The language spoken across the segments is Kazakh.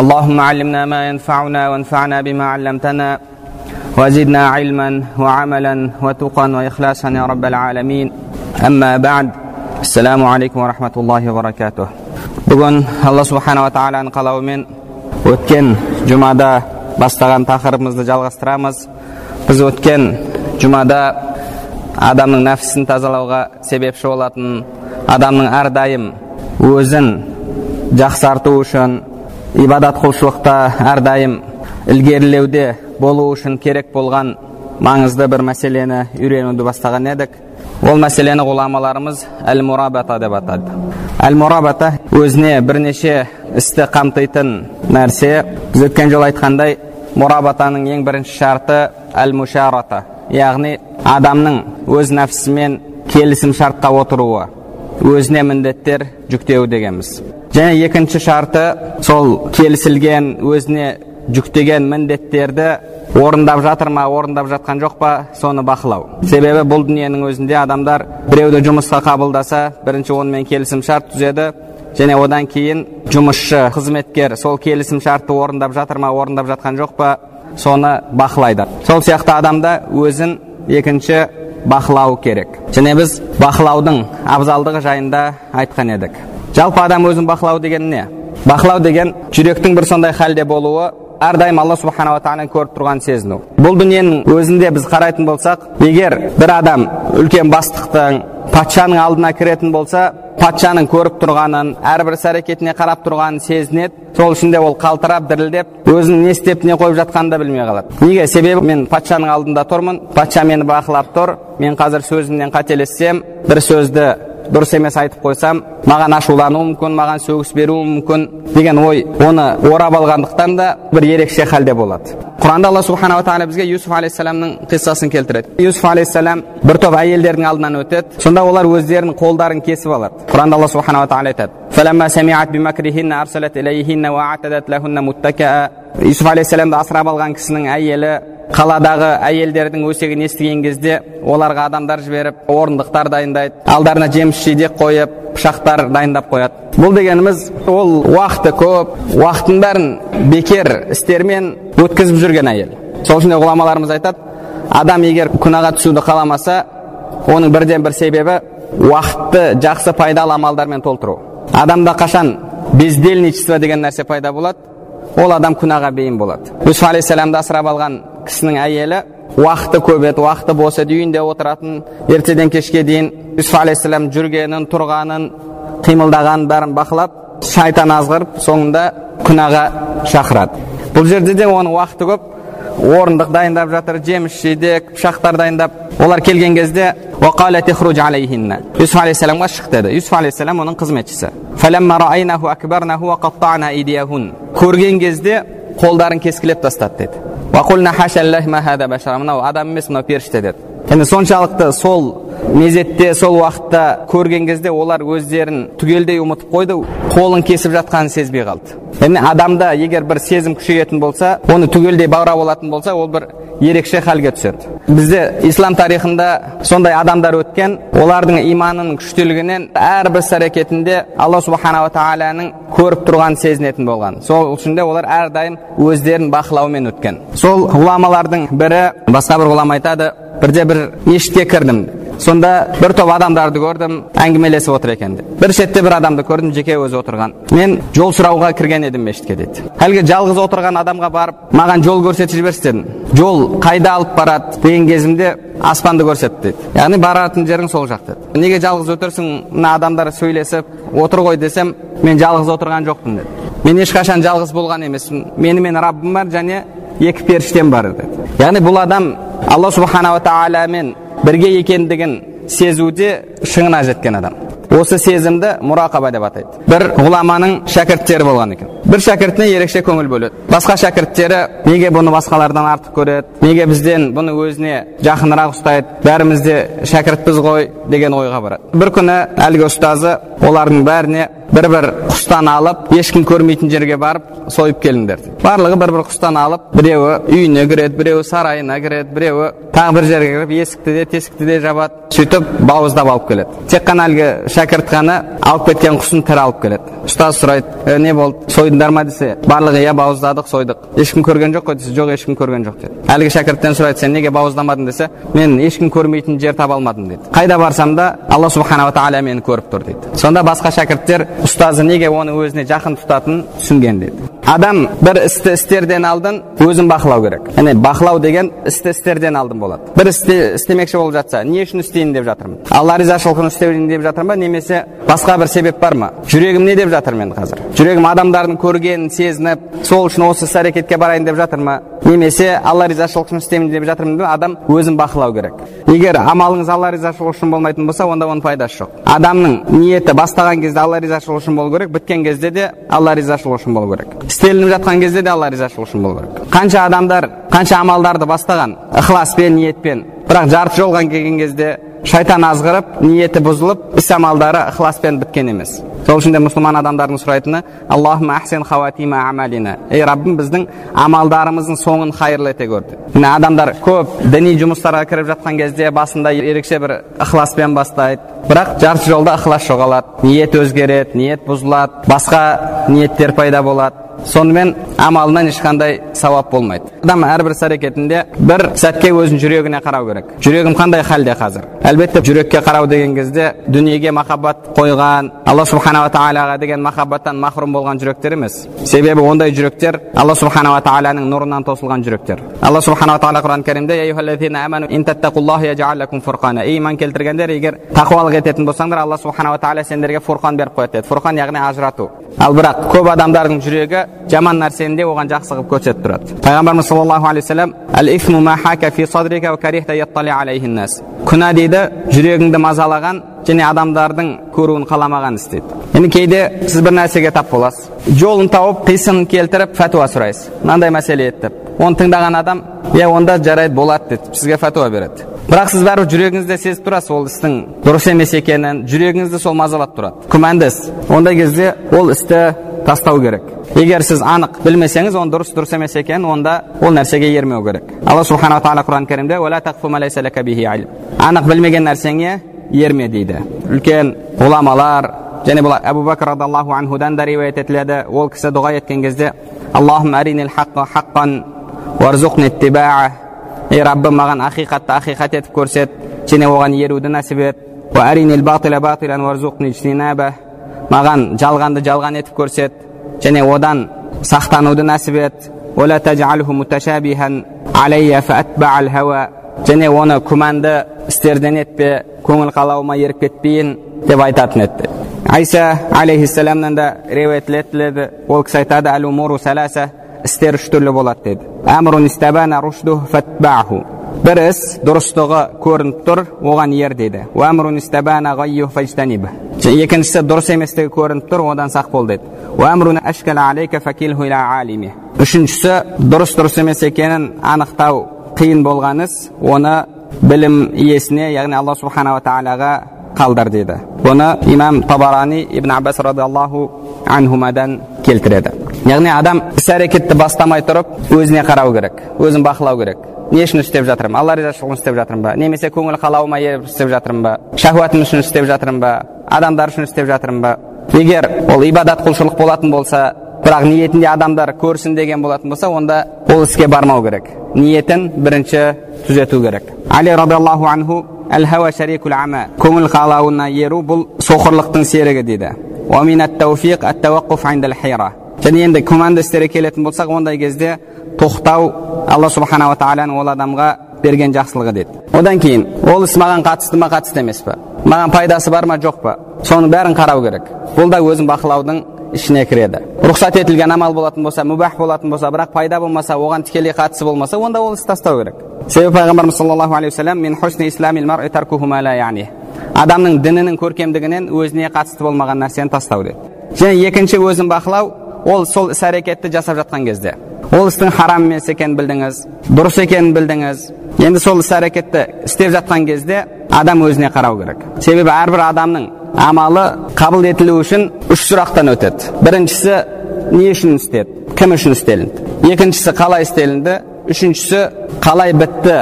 اللهم علمنا ما ينفعنا وانفعنا بما علمتنا وزدنا علما وعملا وتقا واخلاصا يا رب العالمين اما بعد السلام عليكم ورحمه الله وبركاته бүгін алла субханала тағаланың қалауымен өткен жұмада бастаған тақырыбымызды жалғастырамыз біз өткен жұмада адамның нәпсісін тазалауға себепші болатын адамның әрдайым өзін жақсарту үшін ибадат құлшылықта әрдайым ілгерілеуде болу үшін керек болған маңызды бір мәселені үйренуді бастаған едік. Ол мәселені ғұламаларымыз әл мурабата деп атады. Әл мурабата өзіне бірнеше істі қамтитын нәрсе. Біз өткен жолы айтқандай мурабатаның ең бірінші шарты әл мушарата яғни адамның өз нәпсісімен келісім шартқа отыруы өзіне міндеттер жүктеу дегенбіз. Және екінші шарты сол келісілген өзіне жүктеген міндеттерді орындап жатыр ма орындап жатқан жоқ па соны бақылау себебі бұл дүниенің өзінде адамдар біреуді жұмысқа қабылдаса бірінші онымен келісім шарт түзеді және одан кейін жұмысшы қызметкер сол келісім шартты орындап жатыр ма орындап жатқан жоқ па соны бақылайды сол сияқты адамда өзін екінші бақылау керек және біз бақылаудың абзалдығы жайында айтқан едік жалпы адам өзін бақылау деген не? Бақылау деген жүректің бір сондай халде болуы әрдайым алла субханала тағаланы көріп тұрған сезіну. Бұл дүниенің өзінде біз қарайтын болсақ егер бір адам үлкен бастықтың патшаның алдына кіретін болса патшаның көріп тұрғанын әрбір іс әрекетіне қарап тұрғанын сезінеді сол үшін де ол қалтырап дірілдеп өзінің не істеп не қойып жатқанын да білмей қалады. Неге? Себебі мен патшаның алдында тұрмын патша мені бақылап тұр мен қазір сөзімнен қателессем бір сөзді дұрыс емес айтып қойсам маған ашулануы мүмкін маған сөгіс беруі мүмкін деген ой оны орап алғандықтан да бір ерекше халде болады. Құранда алла субханала тағала бізге юсуф алейхисаламның қиссасын келтіреді. Юсуф алейхисалам бір топ әйелдердің алдынан өтеді. Сонда олар өздерінің қолдарын кесіп алады. Құранда алла субханала тағала айтады. Юсуф алейхисаламды асырап алған кісінің әйелі қаладағы әйелдердің өсегін естіген кезде оларға адамдар жіберіп орындықтар дайындайды. Алдарына жеміс жидек қойып пышақтар дайындап қояды. Бұл дегеніміз ол уақыты көп уақытын бәрін бекер істермен өткізіп жүрген әйел. Сол үшін ғұламаларымыз айтады адам егер күнәға түсуді қаламаса оның бірден бір себебі уақытты жақсы пайдалы амалдармен толтыру. Адамда қашан бездельничество деген нәрсе пайда болады ол адам күнәға бейім болады юсуф алейхисаламды асырап алған кісінің әйелі уақыты көп еді уақыты бос еді үйінде отыратын ертеден кешке дейін юсуф алейхисалам жүргенін тұрғанын қимылдағанын бәрін бақылап шайтан азғырып соңында күнәға шақырады. Бұл жерде де оның уақыты көп. Орындық дайындап жатыр жеміс жидек пышақтар дайындап. Олар келген кезде юсуф алейхисаламға шық деді. Юсуф алейхисалам оның қызметшісі. Көрген кезде қолдарын кескілеп тастады деді мынау адам емес мынау періште деді енді соншалықты сол мезетте сол уақытта көрген кезде олар өздерін түгелдей ұмытып қойды қолын кесіп жатқанын сезбей қалды яғни адамда егер бір сезім күшейетін болса оны түгелдей баурап алатын болса ол бір ерекше халге түседі бізде ислам тарихында сондай адамдар өткен олардың иманының күштілігінен әрбір іс әрекетінде алла субханала тағаланың көріп тұрғанын сезінетін болған. Сол үшін де олар әрдайым өздерін бақылаумен өткен. Сол ғұламалардың бірі басқа бір ғұлама айтады бірде бір мешітке кірдім сонда бір топ адамдарды көрдім әңгімелесіп отыр екен бір шетте бір адамды көрдім жеке өзі отырған мен жол сұрауға кірген едім мешітке дейді әлгі жалғыз отырған адамға барып маған жол көрсетіп жіберші дедім жол қайда алып барады деген кезімде аспанды көрсетті дейді яғни баратын жерің сол жақ деді неге жалғыз отырсың мына адамдар сөйлесіп отыр ғой десем мен жалғыз отырған жоқпын деді мен ешқашан жалғыз болған емеспін менімен раббым бар және екі періштем бар деді яғни бұл адам алла субханала тағаламен бірге екендігін сезуде шыңына жеткен адам осы сезімді мұрақаба деп атайды бір ғұламаның шәкірттері болған екен бір шәкіртіне ерекше көңіл бөледі басқа шәкірттері неге бұны басқалардан артық көреді неге бізден бұны өзіне жақынырақ ұстайды бәріміз де шәкіртпіз ғой деген ойға барады бір күні әлгі ұстазы олардың бәріне бір бір құстан алып ешкім көрмейтін жерге барып сойып келіңдер барлығы бір бір құстан алып біреуі үйіне кіреді біреуі сарайына кіреді біреуі тағы бір жерге кіріп есікті де тесікті де жабады сөйтіп бауыздап алып келеді тек қана әлгі шәкірт қана алып кеткен құсын тірі алып келеді ұстаз сұрайды «Ә, не болды сойдыңдар ма десе барлығы иә бауыздадық сойдық ешкім көрген жоқ қой десе жоқ ешкім көрген жоқ деді әлгі шәкірттен сұрайды сен неге бауыздамадың десе мен ешкім көрмейтін жер таба алмадым дейді қайда барсам да алла субханала тағала мені көріп тұр дейді сонда басқа шәкірттер ұстазы неге оны өзіне жақын тұтатынын түсінген дейді адам бір істі істерден алдын өзін бақылау керек яғни бақылау деген істі істерден алдын болады бір істе істемекші болып жатса не үшін істейін деп жатырмын алла ризашылығын істейін деп жатырмын ба немесе басқа бір себеп бар ма жүрегім не деп жатыр мен қазір жүрегім адамдардың көргенін сезініп сол үшін осы іс әрекетке барайын деп жатыр ма немесе алла ризашылығы үшін істеймін деп жатырмын деп адам өзін бақылау керек егер амалыңыз алла ризашылығы үшін болмайтын болса онда оның пайдасы жоқ адамның ниеті бастаған кезде алла ризашылығы үшін болу керек біткен кезде де алла ризашылығы үшін болу керек істелініп жатқан кезде де алла ризашылығы үшін болу керек. Қанша адамдар қанша амалдарды бастаған ықыласпен ниетпен бірақ жарты жолға келген кезде шайтан азғырып ниеті бұзылып іс амалдары ықыласпен біткен емес. Сол үшін де мұсылман адамдардың сұрайтыны ахсин хаватима амалина ей раббым біздің амалдарымыздың соңын хайырлы ете көр міне адамдар көп діни жұмыстарға кіріп жатқан кезде басында ерекше бір ықыласпен бастайды. Бірақ жарты жолда ықылас жоғалады. Ниет өзгереді ниет бұзылады басқа ниеттер пайда болады. Сонымен амалынан ешқандай сауап болмайды. Адам әрбір іс әрекетінде бір сәтке өзінің жүрегіне қарау керек. Жүрегім қандай халде қазір? Әлбетте жүрекке қарау деген кезде дүниеге махаббат қойған алла субханала тағалаға деген махаббаттан махрұм болған жүректер емес. Себебі ондай жүректер алла субханала тағаланың нұрынан тосылған жүректер. Алла субханала тағала құран кәрімде иман келтіргендер егер тақуалық ететін болсаңдар алла субханала тағала сендерге фурқан беріп қояды деді. Фурқан яғни ажырату. Ал бірақ көп адамдардың жүрегі жаман нәрсені де оған жақсы қылып көрсетіп тұрады пайғамбарымыз саллаллаху алейхи вассалам күнә дейді жүрегіңді мазалаған және адамдардың көруін қаламаған іс дейді яғни кейде сіз бір нәрсеге тап боласыз жолын тауып қисынын келтіріп фәтуа сұрайсыз мынандай мәселе еді деп оны тыңдаған адам иә онда жарайды болады деп сізге фәтуа береді бірақ сіз бәрібір жүрегіңізде сезіп тұрасыз ол істің дұрыс емес екенін жүрегіңізді сол мазалап тұрады күмәнді іс ондай кезде ол істі тастау керек. Егер сіз анық білмесеңіз оның дұрыс дұрыс емес екенін онда ол нәрсеге ермеу керек. Алла субханала тағала құран кәрімде анық білмеген нәрсеңе ерме дейді. Үлкен ғұламалар және бұл әбу бәкір радиаллаху анхудан да риуаят етіледі. Ол кісі дұға еткен кезде ей раббым маған ақиқатты ақиқат етіп көрсет және оған еруді нәсіп ет. Маған жалғанды жалған етіп көрсет және одан сақтануды нәсіп ет. Және оны күмәнді істерден етпе көңіл қалауыма еріп кетпейін деп айтатын еді айса алейхисаламнан да риуаят етіледі ол кісі айтады әл умуру сәләсә істер үш түрлі болады деді. Бір іс дұрыстығы көрініп тұр оған ер дейді. Екіншісі дұрыс еместігі көрініп тұр одан сақ бол деді үшіншісі дұрыс дұрыс емес екенін анықтау қиын болған іс оны білім иесіне яғни алла субханала тағалаға қалдыр дейді. Бұны имам табарани ибн аббас радиаллаху анхумадан келтіреді. Яғни адам іс әрекетті бастамай тұрып өзіне қарау керек өзін бақылау керек. Не үшін істеп жатырмын алла ризашылығы істеп жатырмын ба немесе көңіл қалауыма еріп істеп жатырмын ба шахуатым үшін істеп жатырмын ба адамдар үшін істеп жатырмын ба егер ол ибадат құлшылық болатын болса бірақ ниетінде адамдар көрсін деген болатын болса онда ол іске бармау керек ниетін бірінші түзету керек али радиаллаху анху әл хауа шарикул ама көңіл қалауына еру бұл соқырлықтың серігі дейді және енді күмәнді істерге келетін болсақ ондай кезде тоқтау алла субханала тағаланың ол адамға берген жақсылығы деді одан кейін ол іс маған қатысты ма қатысты емес па маған пайдасы бар ма жоқ па соның бәрін қарау керек бұл да өзін бақылаудың ішіне кіреді рұқсат етілген амал болатын болса мүбах болатын болса бірақ пайда болмаса оған тікелей қатысы болмаса онда ол істі тастау керек себебі пайғамбарымыз саллаллаху алейхи уассалам адамның дінінің көркемдігінен өзіне қатысты болмаған нәрсені тастау деді және екінші өзін бақылау ол сол іс әрекетті жасап жатқан кезде ол істің харам емес екенін білдіңіз дұрыс екенін білдіңіз. Енді сол іс әрекетті істеп жатқан кезде адам өзіне қарау керек. Себебі әрбір адамның амалы қабыл етілу үшін үш сұрақтан өтеді. Біріншісі не үшін істеді? Кім үшін істелінді? Екіншісі қалай істелінді? Үшіншісі қалай бітті?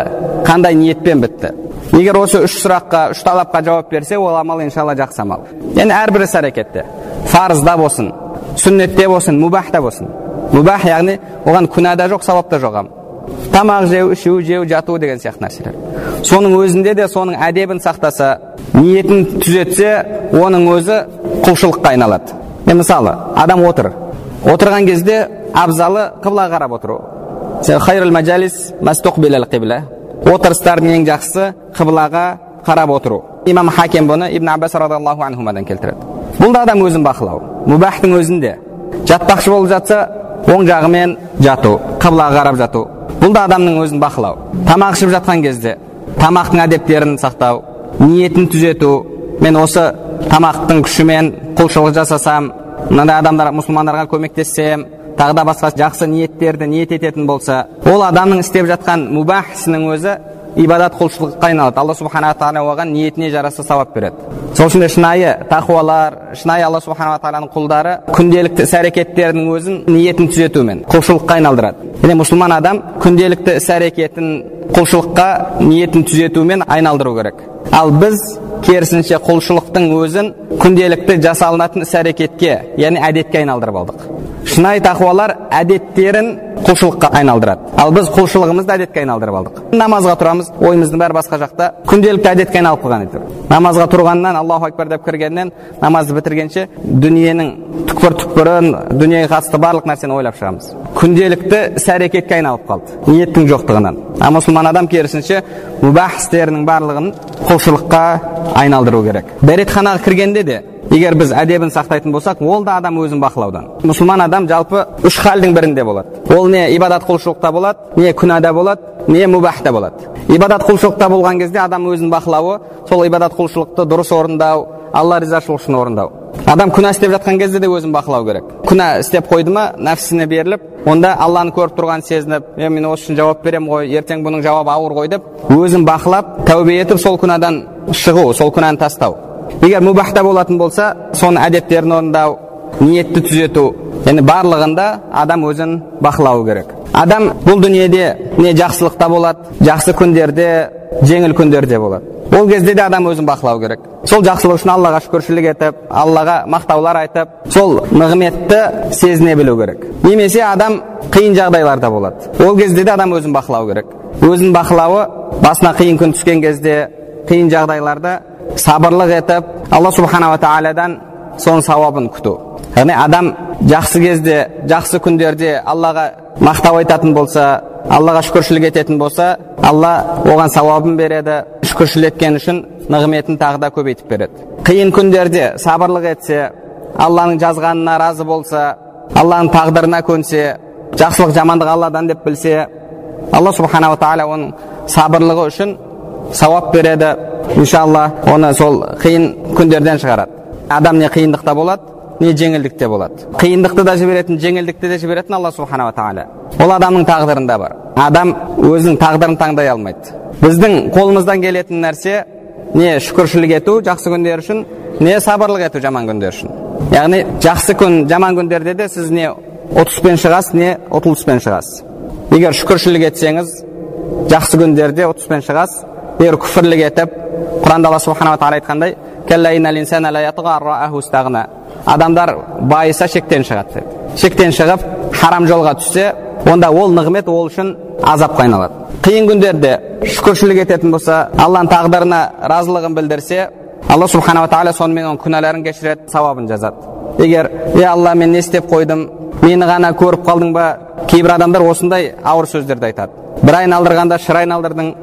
Қандай ниетпен бітті? Егер осы үш сұраққа үш талапқа жауап берсе ол амал иншалла жақсы амал. Яғни әрбір іс әрекетте фарызда болсын сүннетте болсын мубахта болсын. Мубах яғни оған күнә да жоқ сауап та жоқ тамақ жеу ішу жеу жату деген сияқты нәрселер соның өзінде де соның әдебін сақтаса ниетін түзетсе оның өзі құлшылыққа айналады е мысалы адам отыр отырған кезде абзалы қыблаға қарап отыру отырыстардың ең жақсысы қыблаға қарап отыру имам хакем бұны ибн аббас радиаллаху анхумадан келтіреді бұл да адам өзін бақылау мубахтың өзінде жатпақшы болып жатса оң жағымен жату қыблаға қарап жату. Бұл да адамның өзін бақылау. Тамақ ішіп жатқан кезде тамақтың әдептерін сақтау ниетін түзету. Мен осы тамақтың күшімен құлшылық жасасам мынандай адамдар мұсылмандарға көмектессем тағы да басқа жақсы ниеттерді ниет ететін болса ол адамның істеп жатқан мубах ісінің өзі ибадат құлшылыққа айналады алла субханала тағала оған ниетіне жараса сауап береді сол үшін шынайы тақуалар шынайы алла субханала тағаланың құлдары күнделікті іс әрекеттерінің өзін ниетін түзетумен құлшылыққа айналдырады яғни мұсылман адам күнделікті іс әрекетін құлшылыққа ниетін түзетумен айналдыру керек ал біз керісінше құлшылықтың өзін күнделікті жасалынатын іс әрекетке яғни әдетке айналдырып алдық. Шынайы тақуалар әдеттерін құлшылыққа айналдырады. Ал біз құлшылығымызды әдетке айналдырып алдық. Намазға тұрамыз ойымыздың бәрі басқа жақта. Күнделікті әдетке айналып қалған әйтеуір намазға тұрғаннан аллаху акбар деп кіргеннен намазды бітіргенше дүниенің түкпір түкпірін дүниеге қатысты барлық нәрсені ойлап шығамыз. Күнделікті іс әрекетке айналып қалды. Ниеттің жоқтығынан. А мұсылман адам керісінше мубах істерінің барлығын құлшылыққа айналдыру керек. Дәретханаға кіргенде де егер біз әдебін сақтайтын болсақ ол да адам өзін бақылаудан. Мұсылман адам жалпы үш халдің бірінде болады. Ол не ибадат құлшылықта болады не күнәда болады не мубахта болады. Ибадат құлшылықта болған кезде адам өзін бақылауы сол ибадат құлшылықты дұрыс орындау алла ризашылығы үшін орындау. Адам күнә істеп жатқан кезде де өзін бақылау керек. Күнә істеп қойды ма нәпсісіне беріліп онда алланы көріп тұрғанын сезініп е мен осы үшін жауап беремін ғой ертең бұның жауабы ауыр ғой деп өзін бақылап тәубе етіп сол күнәдан шығу сол күнәні тастау. Егер мубахта болатын болса соның әдеттерін орындау ниетті түзету яғни барлығында адам өзін бақылауы керек адам бұл дүниеде не жақсылықта болады жақсы күндерде жеңіл күндерде болады ол кезде де адам өзін бақылау керек сол жақсылық үшін аллаға шүкіршілік етіп аллаға мақтаулар айтып сол нығметті сезіне білу керек немесе адам қиын жағдайларда болады ол кезде де адам өзін бақылау керек өзін бақылауы басына қиын күн түскен кезде қиын жағдайларда сабырлық етіп алла субханала тағаладан соның сауабын күту. Яғни адам жақсы кезде жақсы күндерде аллаға мақтау айтатын болса аллаға шүкіршілік ететін болса алла оған сауабын береді шүкіршілік еткені үшін нығметін тағы да көбейтіп береді. Қиын күндерде сабырлық етсе алланың жазғанына разы болса алланың тағдырына көнсе жақсылық жамандық алладан деп білсе алла субханала тағала оның сабырлығы үшін сауап береді. Иншалла оны сол қиын күндерден шығарады. Адам не қиындықта болады не жеңілдікте болады. Қиындықты да жіберетін жеңілдікті де жіберетін алла субханала тағала. Ол адамның тағдырында бар. Адам өзінің тағдырын таңдай алмайды. Біздің қолымыздан келетін нәрсе не шүкіршілік ету жақсы күндер үшін не сабырлық ету жаман күндер үшін. Яғни жақсы күн жаман күндерде де сіз не ұтыспен шығасыз не ұтылыспен шығасыз егер шүкіршілік етсеңіз жақсы күндерде ұтыспен шығасыз егер күфірлік етіп құранда алла субханала тағала айтқандай адамдар байыса шектен шығады деп шектен шығып харам жолға түссе онда ол нығмет ол үшін азапқа айналады қиын күндерде шүкіршілік ететін болса алланың тағдырына разылығын білдірсе алла субханала тағала сонымен оның күнәларын кешіреді сауабын жазады егер е алла мен не істеп қойдым мені ғана көріп қалдың ба кейбір адамдар осындай ауыр сөздерді айтады бір айналдырғанда шыр айналдырдың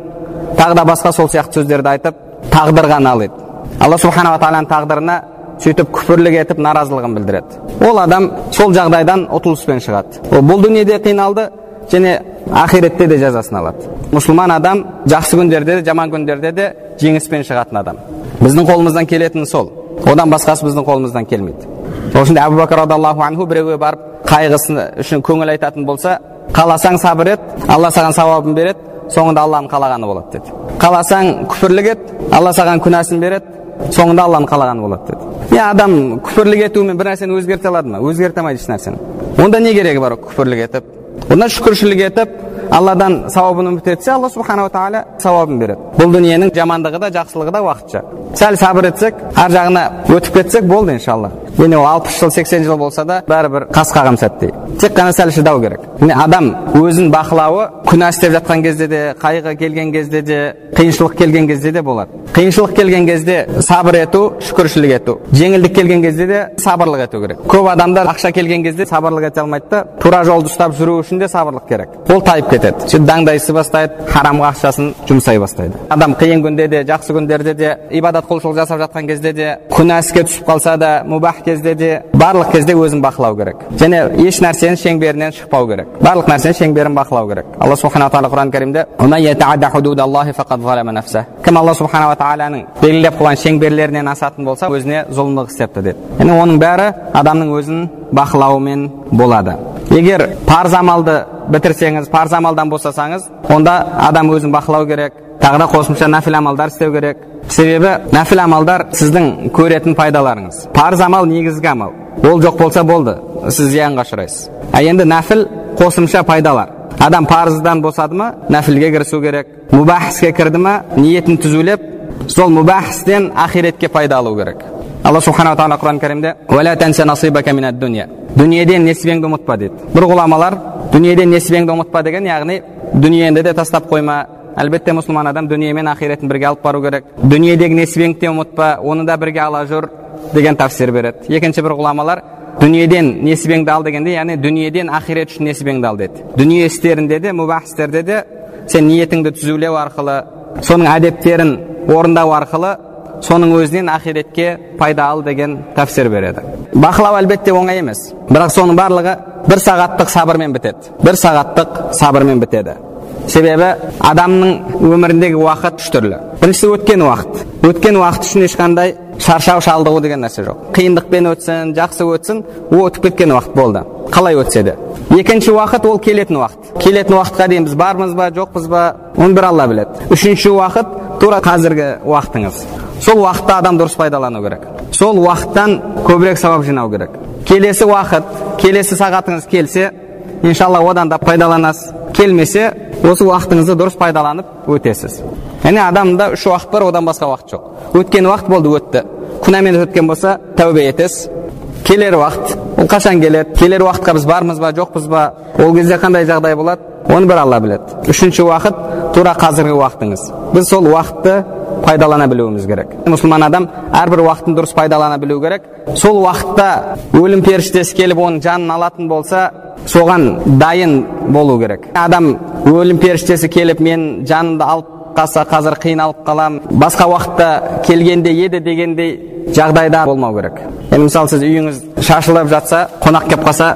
тағы да басқа сол сияқты сөздерді айтып тағдырға налиды алла субханала тағаланың тағдырына сөйтіп күпірлік етіп наразылығын білдіреді. Ол адам сол жағдайдан ұтылыспен шығады. Ол бұл дүниеде қиналды және ақиретте де жазасын алады. Мұсылман адам жақсы күндерде де жаман күндерде де жеңіспен шығатын адам. Біздің қолымыздан келетіні сол. Одан басқасы біздің қолымыздан келмейді. Сол үшін әбу бәкір радиаллаху анху біреуге барып қайғысы үшін көңіл айтатын болса қаласаң сабыр ет алла саған сауабын береді соңында алланың қалағаны болады деді. Қаласаң күпірлік ет алла саған күнәсін береді соңында алланың қалағаны болады деді иә адам күпірлік етуімен бір нәрсені өзгерте алады ма өзгерте алмайды еш нәрсені онда не керегі бар күпірлік етіп онда шүкіршілік етіп алладан сауабын үміт етсе алла субханала тағала сауабын береді. Бұл дүниенің жамандығы да жақсылығы да уақытша. Сәл сабыр етсек ар жағына өтіп кетсек болды иншалла. Және ол алпыс жыл сексен жыл болса да бәрібір қас қағым сәттей. Тек қана сәл шыдау керек. Міне адам өзін бақылауы күнә істеп жатқан кезде де қайғы келген кезде де қиыншылық келген кезде де болады. Қиыншылық келген кезде сабыр ету шүкіршілік ету. Жеңілдік келген кезде де сабырлық ету керек. Көп адамдар ақша келген кезде сабырлық ете алмайды да тура жолды ұстап жүру үшін де сабырлық керек. Ол тайып кетеді сөйтіп даңдайсы бастайды харамға ақшасын жұмсай бастайды. Адам қиын күнде де жақсы күндерде де ибадат құлшылық жасап жатқан кезде де күнә іске түсіп қалса да мубах кезде де барлық кезде өзін бақылау керек. Және еш нәрсенің шеңберінен шықпау керек. Барлық нәрсенің шеңберін бақылау керек. Алла субханала тағала құран кәрімде кім алла субханала тағаланың белгілеп қойған шеңберлерінен асатын болса өзіне зұлымдық істепті деді. Яғни оның бәрі адамның өзін бақылауымен болады. Егер парыз амалды бітірсеңіз парыз амалдан босасаңыз онда адам өзін бақылау керек тағы да қосымша нәпіл амалдар істеу керек. Себебі нәпіл амалдар сіздің көретін пайдаларыңыз. Парыз амал негізгі амал. Ол жоқ болса болды. Сіз зиянға ұшырайсыз. А енді нәпіл қосымша пайдалар. Адам парыздан босады ма нәпілге кірісу керек. Мубах іске кірді ма ниетін түзулеп сол мубах істен ақиретке пайда алу керек. Алла субханала тағала құран кәрімде дүниеден несібеңді ұмытпа дейді бір ғұламалар дүниеден несібеңді ұмытпа деген яғни дүниеңді де тастап қойма әлбетте мұсылман адам дүние мен ақиретін бірге алып бару керек дүниедегі несібеңді де ұмытпа оны да бірге ала жүр деген тәпсір береді екінші бір ғұламалар дүниеден несібеңді ал дегенде яғни дүниеден ақирет үшін несібеңді ал деді дүние істерінде де мубах істерде де сен ниетіңді түзулеу арқылы соның әдептерін орындау арқылы соның өзінен ақиретке пайда ал деген тәпсір береді бақылау әлбетте оңай емес бірақ соның барлығы бір сағаттық сабырмен бітеді бір сағаттық сабырмен бітеді себебі адамның өміріндегі уақыт үш түрлі біріншісі өткен уақыт өткен уақыт үшін ешқандай шаршау шалдығу деген нәрсе жоқ қиындықпен өтсін жақсы өтсін ол өтіп кеткен уақыт болды қалай өтсе де екінші уақыт ол келетін уақыт келетін уақытқа дейін біз бармыз ба жоқпыз ба оны бір алла біледі үшінші уақыт тура қазіргі уақытыңыз сол уақытта адам дұрыс пайдалану керек. Сол уақыттан көбірек сауап жинау керек. Келесі уақыт келесі сағатыңыз келсе иншалла одан да пайдаланасыз. Келмесе осы уақытыңызды дұрыс пайдаланып өтесіз. Яғни адамда үш уақыт бар одан басқа уақыт жоқ. Өткен уақыт болды өтті. Күнәмен өткен болса тәубе етесіз. Келер уақыт ол қашан келеді? Келер уақытқа біз бармыз ба жоқпыз ба? Ол кезде қандай жағдай болады? Оны бір алла біледі. Үшінші уақыт тура қазіргі уақытыңыз. Біз сол уақытты пайдалана білуіміз керек. Мұсылман адам әрбір уақытын дұрыс пайдалана білу керек. Сол уақытта өлім періштесі келіп оның жанын алатын болса соған дайын болу керек. Адам өлім періштесі келіп мен жанымды алып қалса қазір қиналып қалам. Басқа уақытта келгенде еді дегендей жағдайда болмау керек. Енді мысалы сіз үйіңіз шашылып жатса қонақ келіп қалса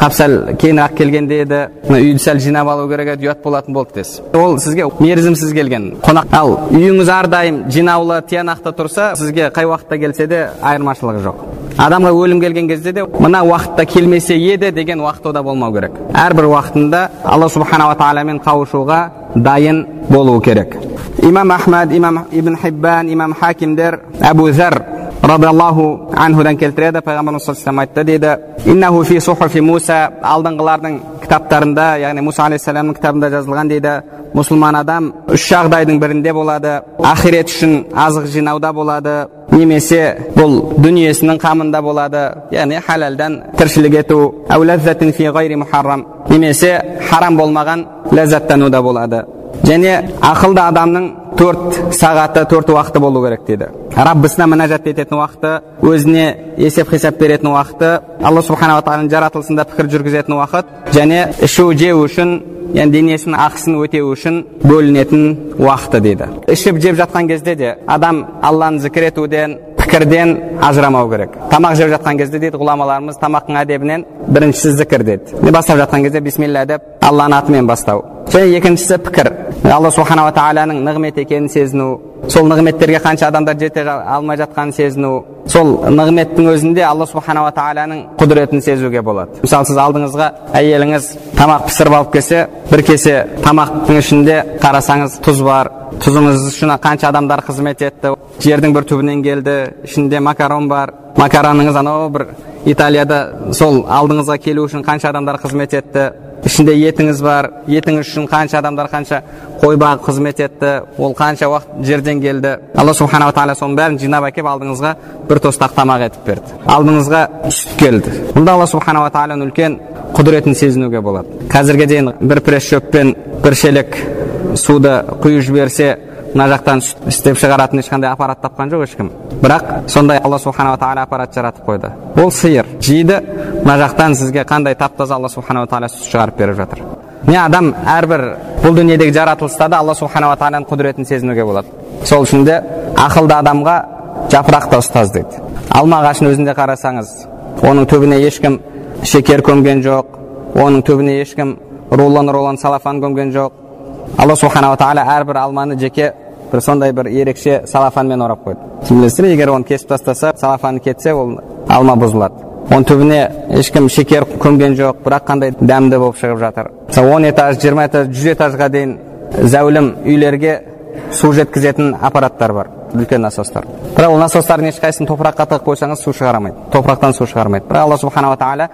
қап сәл кейінірек келгенде еді үйді сәл жинап алу керек еді ұят болатын болды десіз ол сізге мерзімсіз келген қонақ. Ал үйіңіз әрдайым жинаулы тиянақты тұрса сізге қай уақытта келсе де айырмашылығы жоқ. Адамға өлім келген кезде де мына уақытта келмесе еді деген уақыт ода болмау керек. Әрбір уақытында алла субханала тағаламен қауышуға дайын болу керек. Имам ахмад имам ибн хиббан имам хакимдер әбу зәр радиаллаху анхудан келтіреді. Пайғамбарымыз саллаллаху айтты дейді иннаху фи сухуфи муса алдыңғылардың кітаптарында яғни мұса алейхисаламның кітабында жазылған дейді мұсылман адам үш жағдайдың бірінде болады ақирет үшін азық жинауда болады немесе бұл дүниесінің қамында болады яғни халалдан тіршілік ету немесе харам болмаған ләззаттануда болады және ақылды адамның төрт сағаты төрт уақыты болу керек дейді. Раббысына мінәжат ететін уақыты өзіне есеп қисап беретін уақыты алла субханала тағаланың жаратылысында пікір жүргізетін уақыт және ішу жеу үшін яғни денесінің ақысын өтеу үшін бөлінетін уақыты дейді. Ішіп жеп жатқан кезде де адам алланы зікір етуден пікірден ажырамау керек. Тамақ жеп жатқан кезде дейді ғұламаларымыз тамақтың әдебінен біріншісі зікір деді бастап жатқан кезде бисмилля деп алланың атымен бастау. Және екіншісі пікір. Алла субханала тағаланың нығмет екенін сезіну сол нығметтерге қанша адамдар жете алмай жатқанын сезіну сол нығметтің өзінде алла субханала тағаланың құдіретін сезуге болады. Мысалы сіз алдыңызға әйеліңіз тамақ пісіріп алып келсе бір кесе тамақтың ішінде қарасаңыз тұз бар тұзыңыз үшін қанша адамдар қызмет етті жердің бір түбінен келді ішінде макарон бар макароныңыз анау бір италияда сол алдыңызға келу үшін қанша адамдар қызмет етті ішінде етіңіз бар етіңіз үшін қанша адамдар қанша қой бағып қызмет етті ол қанша уақыт жерден келді алла субханала тағала соның бәрін жинап әкеліп алдыңызға бір тостақ тамақ етіп берді алдыңызға сүт келді бұнда алла субханала тағаланың үлкен құдіретін сезінуге болады қазірге дейін бір пресс шөппен бір шелек суды құйып жіберсе мына жақтан сүт істеп шығаратын ешқандай аппарат тапқан жоқ ешкім. Бірақ сондай алла субханала тағала аппарат жаратып қойды. Ол сиыр жейді мына жақтан сізге қандай тап таза алла субханала тағала сүт шығарып беріп жатыр. Міне адам әрбір бұл дүниедегі жаратылыста да алла субханала тағаланың құдіретін сезінуге болады. Сол үшін де ақылды адамға жапырақ та ұстаз дейді. Алма ағашын өзінде қарасаңыз оның түбіне ешкім шекер көмген жоқ оның түбіне ешкім рулон рулон салафан көмген жоқ. Алла субханала тағала әрбір алманы жеке бір сондай бір ерекше салафанмен орап қойды. Сіз білесіздер егер оны кесіп тастаса салафаны кетсе ол алма бұзылады. Оның түбіне ешкім шекер көмген жоқ бірақ қандай дәмді болып шығып жатыр. Мысалы он этаж жиырма этаж жүз этажға дейін зәулім үйлерге су жеткізетін аппараттар бар үлкен насостар. Бірақ ол насостардың ешқайсысын топыраққа тығып қойсаңыз су шығармайды топырақтан су шығармайды. Бірақ алла субханала тағала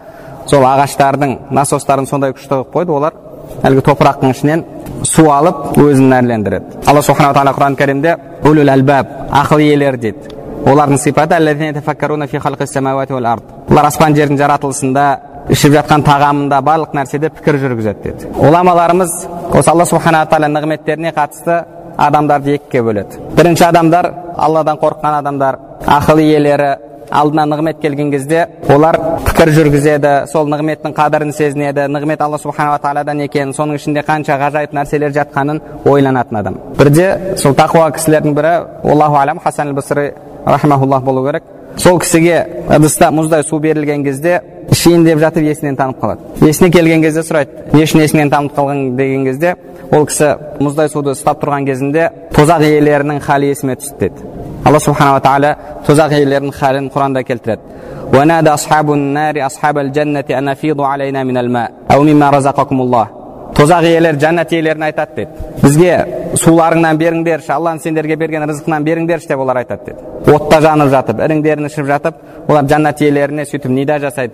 сол ағаштардың насостарын сондай күшті қылып қойды олар әлгі топырақтың ішінен су алып өзін нәрлендіреді алла субханала тағала құран кәрімде улул әлбаб ақыл иелері дейді олардың сипаты олар аспан жердің жаратылысында ішіп жатқан тағамында барлық нәрседе пікір жүргізеді деді ғұламаларымыз осы алла субханала тағала нығметтеріне қатысты адамдарды екіге бөледі бірінші адамдар алладан қорыққан адамдар ақыл иелері алдына нығмет келген кезде олар пікір жүргізеді сол нығметтің қадірін сезінеді нығмет алла субханала тағаладан екенін соның ішінде қанша ғажайып нәрселер жатқанын ойланатын адам. Бірде сол тақуа кісілердің бірі аллаху алам хасан рахмауллах болу керек. Сол кісіге ыдыста мұздай су берілген кезде ішейін деп жатып есінен танып қалады. Есіне келген кезде сұрайды не үшін есіңнен танып қалған деген кезде ол кісі мұздай суды ұстап тұрған кезінде тозақ иелерінің халі есіме түсті деді алла субханала тағала тозақ иелерінің халін құранда келтіреді тозақ иелері жәннат иелеріне айтады деді бізге суларыңнан беріңдерші алланың сендерге берген рызқынан беріңдерші деп олар айтады деді отта жанып жатып іріңдерін ішіп жатып олар жәннат иелеріне сөйтіп нида жасайды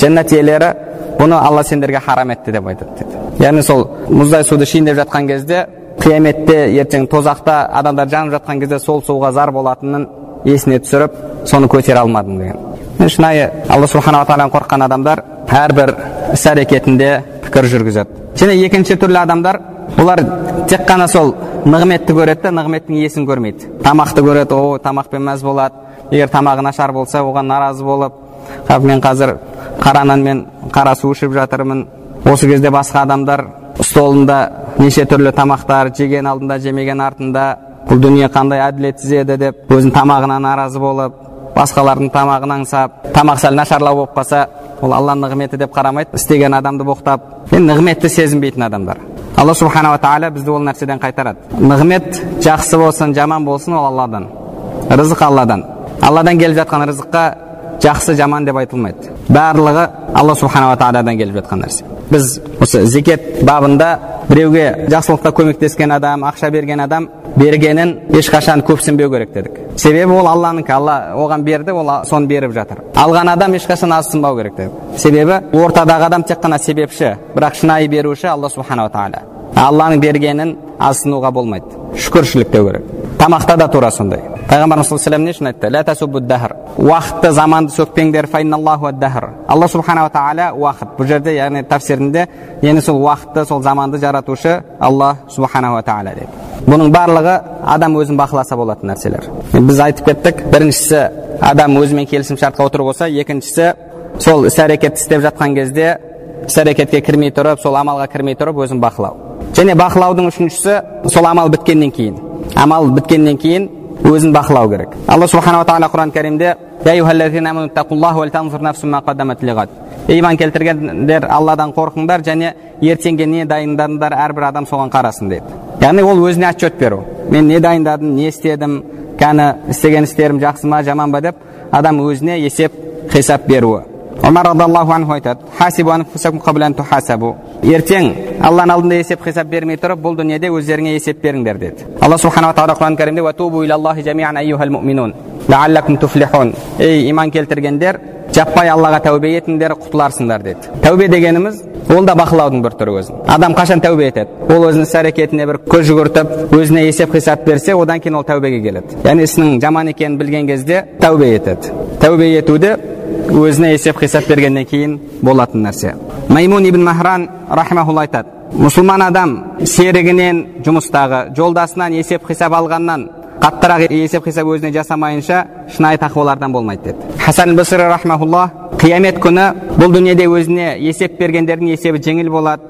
жәннат иелері бұны алла сендерге харам етті деп айтады деді яғни сол мұздай суды ішейін деп жатқан кезде қияметте ертең тозақта адамдар жанып жатқан кезде сол суға зар болатынын есіне түсіріп соны көтере алмадым деген шынайы алла субханала тағаладан қорыққан адамдар әрбір іс әрекетінде пікір жүргізеді және екінші түрлі адамдар олар тек қана сол нығметті көреді да нығметтің иесін көрмейді тамақты көреді о тамақпен мәз болады егер тамағы нашар болса оған наразы болып мен қазір қара нан мен қара су ішіп жатырмын осы кезде басқа адамдар столында неше түрлі тамақтар жеген алдында жемеген артында бұл дүние қандай әділетсіз еді деп өзінің тамағына наразы болып басқалардың тамағын аңсап тамақ сәл нашарлау болып қалса ол алланың нығметі деп қарамайды істеген адамды боқтап енді нығметті сезінбейтін адамдар. Алла субханала тағала бізді ол нәрседен қайтарады. Нығмет жақсы болсын жаман болсын ол алладан. Рызық алладан. Алладан келіп жатқан рызыққа жақсы жаман деп айтылмайды. Барлығы алла субханала тағаладан келіп жатқан нәрсе. Біз осы зекет бабында біреуге жақсылықта көмектескен адам ақша берген адам бергенін ешқашан көпсінбеу керек дедік. Себебі ол алланікі алла оған берді ол соны беріп жатыр. Алған адам ешқашан азсынбау керек дедік. Себебі ортадағы адам тек қана себепші бірақ шынайы беруші алла субханала тағала алланың бергенін азсынуға болмайды. Шүкіршілік деу керек тамақта да тура сондай. Пайғамбарымыз саллаллаху алейhi не үшін айтты? Уақытты заманды сөкпеңдер алла субханала тағала уақыт. Бұл жерде яғни тәпсірінде яғни сол уақытты сол заманды жаратушы алла субханала тағала деді бұның барлығы адам өзін бақыласа болатын нәрселер. Біз айтып кеттік біріншісі адам өзімен келісімшартқа отыру болса екіншісі сол іс әрекетті істеп жатқан кезде іс әрекетке кірмей тұрып сол амалға кірмей тұрып өзін бақылау. Және бақылаудың үшіншісі сол амал біткеннен кейін. Амал біткеннен кейін өзін бақылау керек. Алла субханала тағала құран кәрімде иман келтіргендер алладан қорқыңдар және ертеңге не дайындадыңдар әрбір адам соған қарасын дейді яғни ол өзіне отчет беру. Мен не дайындадым не істедім кәні істеген істерім жақсы ма жаман ба? деп адам өзіне есеп хисап беруі. Омар анху айтады ертең алланың алдында есеп хисап бермей тұрып бұл дүниеде өздеріңе есеп беріңдер деді алла субханала тағала құран кәрімде ей иман келтіргендер жаппай аллаға тәубе етіңдер құтыларсыңдар деді тәубе дегеніміз ол да бақылаудың бір түрі өзі адам қашан тәубе етеді ол өзінің іс әрекетіне бір көз жүгіртіп өзіне есеп хисап берсе одан кейін ол тәубеге келеді яғни ісінің жаман екенін білген кезде тәубе етеді тәубе етуді өзіне есеп хисап бергеннен кейін болатын нәрсе маймун ибн махран рахимахулла айтады мұсылман адам серігінен жұмыстағы жолдасынан есеп хисап алғаннан қаттырақ есеп хисап өзіне жасамайынша шынайы тақуалардан болмайды деді хасан басри рахмаулла қиямет күні бұл дүниеде өзіне есеп бергендердің есебі жеңіл болады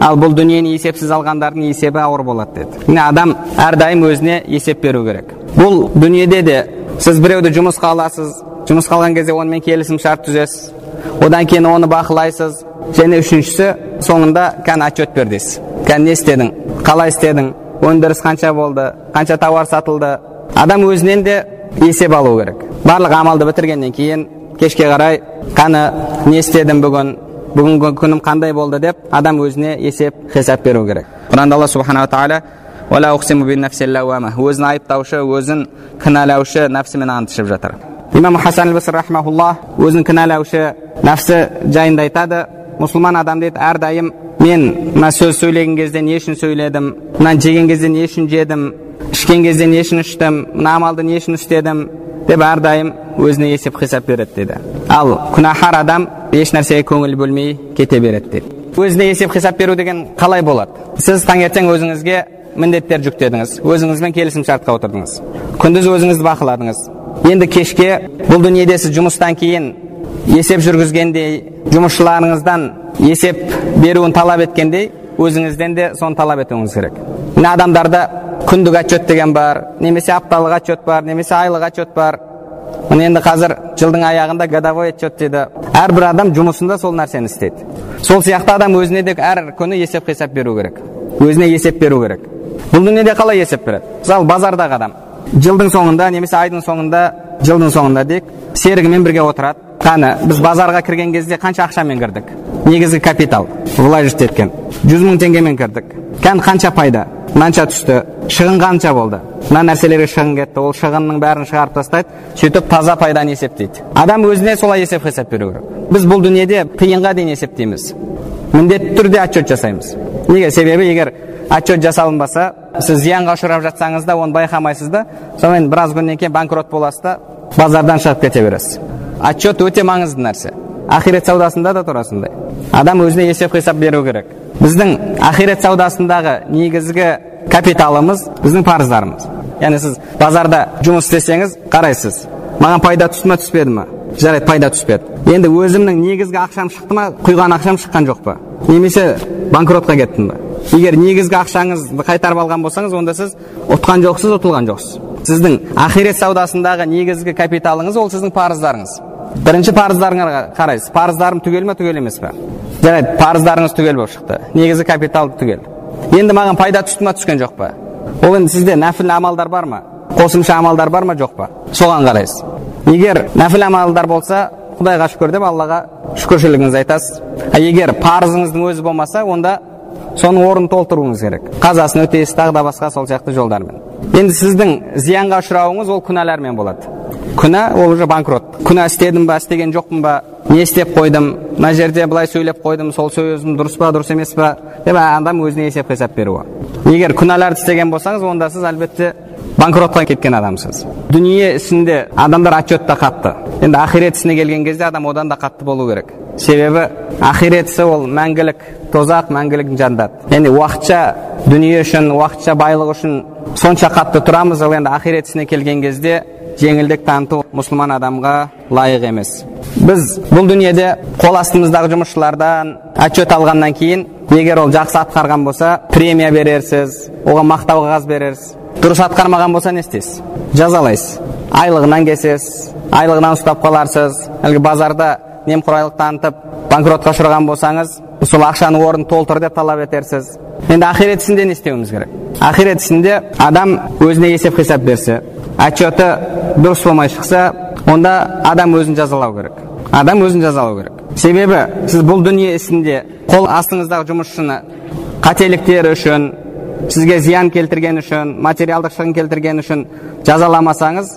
ал бұл дүниені есепсіз алғандардың есебі ауыр болады деді міне адам әрдайым өзіне есеп беру керек бұл дүниеде де сіз біреуді жұмысқа аласыз жұмысқа алған кезде онымен келісім шарт түзесіз. Одан кейін оны бақылайсыз. Және үшіншісі соңында кәні отчет бер дейсіз. Кәні не істедің? Қалай істедің? Өндіріс қанша болды? Қанша тауар сатылды? Адам өзінен де есеп алу керек. Барлық амалды бітіргеннен кейін кешке қарай қаны не істедім бүгін? Бүгінгі күнім қандай болды? деп адам өзіне есеп хисап беру керек. Құранда алла субханала тағала өзін айыптаушы өзін кінәлаушы нәпсімен ант ішіп жатыр. Имам хасан баср рахмаулла өзін кінәлаушы нәпсі жайында айтады мұсылман адам дейді әрдайым мен мына сөз сөйлеген кезде не үшін сөйледім мына жеген кезде не үшін жедім ішкен кезде не үшін іштім мына амалды не үшін істедім деп әрдайым өзіне есеп хисап береді дейді ал күнәһар адам еш нәрсеге көңіл бөлмей кете береді дейді өзіне есеп хисап беру деген қалай болады сіз таңертең өзіңізге міндеттер жүктедіңіз өзіңізбен келісім шартқа отырдыңыз күндіз өзіңізді бақыладыңыз енді кешке бұл дүниеде сіз жұмыстан кейін есеп жүргізгендей жұмысшыларыңыздан есеп беруін талап еткендей өзіңізден де соны талап етуіңіз керек. Міне адамдарда күндік отчет деген бар немесе апталық отчет бар немесе айлық отчет бар. Міне енді қазір жылдың аяғында годовой отчет дейді. Әрбір адам жұмысында сол нәрсені істейді. Сол сияқты адам өзіне де әр күні есеп хисап беру керек. Өзіне есеп беру керек. Бұл дүниеде қалай есеп береді? Мысалы базардағы адам. Жылдың соңында немесе айдың соңында жылдың соңында дейік серігімен бірге отырады. Қане біз базарға кірген кезде қанша ақшамен кірдік? Негізгі капитал вложить еткен жүз мың теңгемен кірдік. Кән қанша пайда? Мынанша түсті? Шығын қанша болды? Мына нәрселерге шығын кетті. Ол шығынның бәрін шығарып тастайды сөйтіп таза пайданы есептейді. Адам өзіне солай есеп хисап беру керек. Біз бұл дүниеде қиынға дейін есептейміз. Міндетті түрде отчет жасаймыз. Неге? Себебі егер отчет жасалынбаса сіз зиянға ұшырап жатсаңыз да оны байқамайсыз да сонымен біраз күннен кейін банкрот боласыз да базардан шығып кете бересіз. Отчет өте маңызды нәрсе. Ақирет саудасында да тура сондай адам өзіне есеп хисап беру керек. Біздің ақирет саудасындағы негізгі капиталымыз біздің парыздарымыз. Яғни сіз базарда жұмыс істесеңіз қарайсыз. Маған пайда түсті ма түспеді ма жарайды пайда түспеді. Енді өзімнің негізгі ақшам шықты ма құйған ақшам шыққан жоқ па? Немесе банкротқа кеттім ба егер негізгі ақшаңызды қайтарып алған болсаңыз онда сіз ұтқан жоқсыз ұтылған жоқсыз. Сіздің ақирет саудасындағы негізгі капиталыңыз ол сіздің парыздарыңыз. Бірінші парыздарыңа қарайсыз. Парыздарым түгел ма түгел емес па жарайды парыздарыңыз түгел болып шықты. Негізгі капитал түгел. Енді маған пайда түсті ма түскен жоқ па? Ол енді сізде нәпіл амалдар бар ма? Қосымша амалдар бар ма жоқ па? Соған қарайсыз. Егер нәпіл амалдар болса құдайға шүкір деп аллаға шүкіршілігіңізді айтасыз. Егер парызыңыздың өзі болмаса онда соның орнын толтыруыңыз керек. Қазасын өтейсіз тағы да басқа сол сияқты жолдармен. Енді сіздің зиянға ұшырауыңыз ол күнәлармен болады. Күнә ол уже банкрот. Күнә істедім ба істеген жоқпын ба? Не істеп қойдым? Мына жерде былай сөйлеп қойдым сол сөзім дұрыс па дұрыс емес па? Деп адам өзіне есеп хисап беруі. Егер күнәларды істеген болсаңыз онда сіз әлбетте банкротқа кеткен адамсыз. Дүние ісінде адамдар отчетта қатты. Енді ақирет ісіне келген кезде адам одан да қатты болу керек. Себебі ақирет ісі ол мәңгілік тозақ мәңгілік жәннат. Яғни уақытша дүние үшін уақытша байлық үшін сонша қатты тұрамыз ал енді ақирет ісіне келген кезде жеңілдік таныту мұсылман адамға лайық емес. Біз бұл дүниеде қол астымыздағы жұмысшылардан отчет алғаннан кейін егер ол жақсы атқарған болса премия берерсіз оған мақтау қағаз берерсіз. Дұрыс атқармаған болса не істейсіз? Жазалайсыз. Айлығынан кесесіз айлығынан ұстап қаларсыз. Әлгі базарда немқұрайлық танытып банкротқа ұшыраған болсаңыз сол ақшаның орнын толтыр деп талап етерсіз. Енді ақирет ісінде не істеуіміз керек? Ақирет ісінде адам өзіне есеп қисап берсе отчеты дұрыс болмай шықса онда адам өзін жазалау керек. Адам өзін жазалау керек. Себебі сіз бұл дүние ісінде қол астыңыздағы жұмысшыны қателіктері үшін сізге зиян келтірген үшін материалдық шығын келтірген үшін жазаламасаңыз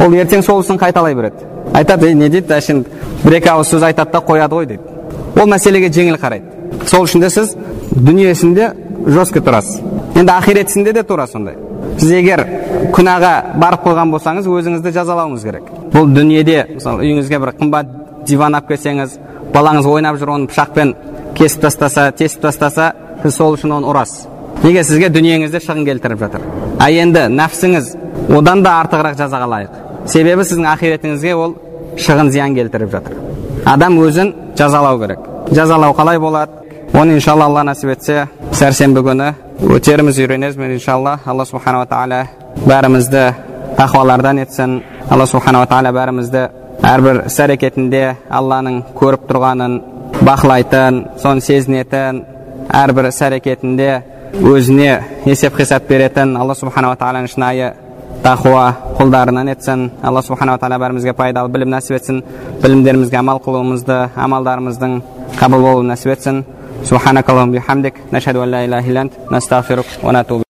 ол ертең сол ісін қайталай береді. Айтады ей не дейді әшейін бір екі ауыз сөз айтады да қояды ғой дейді ол мәселеге жеңіл қарайды сол үшін де сіз дүниесінде жестко тұрасыз енді ақиретісінде де тура сондай сіз егер күнәға барып қойған болсаңыз өзіңізді жазалауыңыз керек бұл дүниеде мысалы үйіңізге бір қымбат диван алып келсеңіз балаңыз ойнап жүр оны пышақпен кесіп тастаса тесіп тастаса сіз сол үшін оны ұрасыз неге сізге дүниеңізде шығын келтіріп жатыр а енді нәпсіңіз одан да артығырақ жазаға лайық себебі сіздің ақиретіңізге ол шығын зиян келтіріп жатыр. Адам өзін жазалау керек. Жазалау қалай болады? Оны иншалла алла нәсіп етсе сәрсенбі күні өтеріміз үйренеміз иншалла. Алла субханала тағала бәрімізді тақуалардан етсін. Алла субханала тағала бәрімізді әрбір іс әрекетінде алланың көріп тұрғанын бақылайтын соны сезінетін әрбір іс әрекетінде өзіне есеп қисап беретін алла субханала тағаланың шынайы тақуа құлдарынан етсін алла субханала тағала бәрімізге пайдалы білім нәсіп етсін білімдерімізге амал қылуымызды амалдарымыздың қабыл болуын нәсіп етсін سبحانك اللهم بحمدك نشهد ان لا اله الا انت نستغفرك ونتوب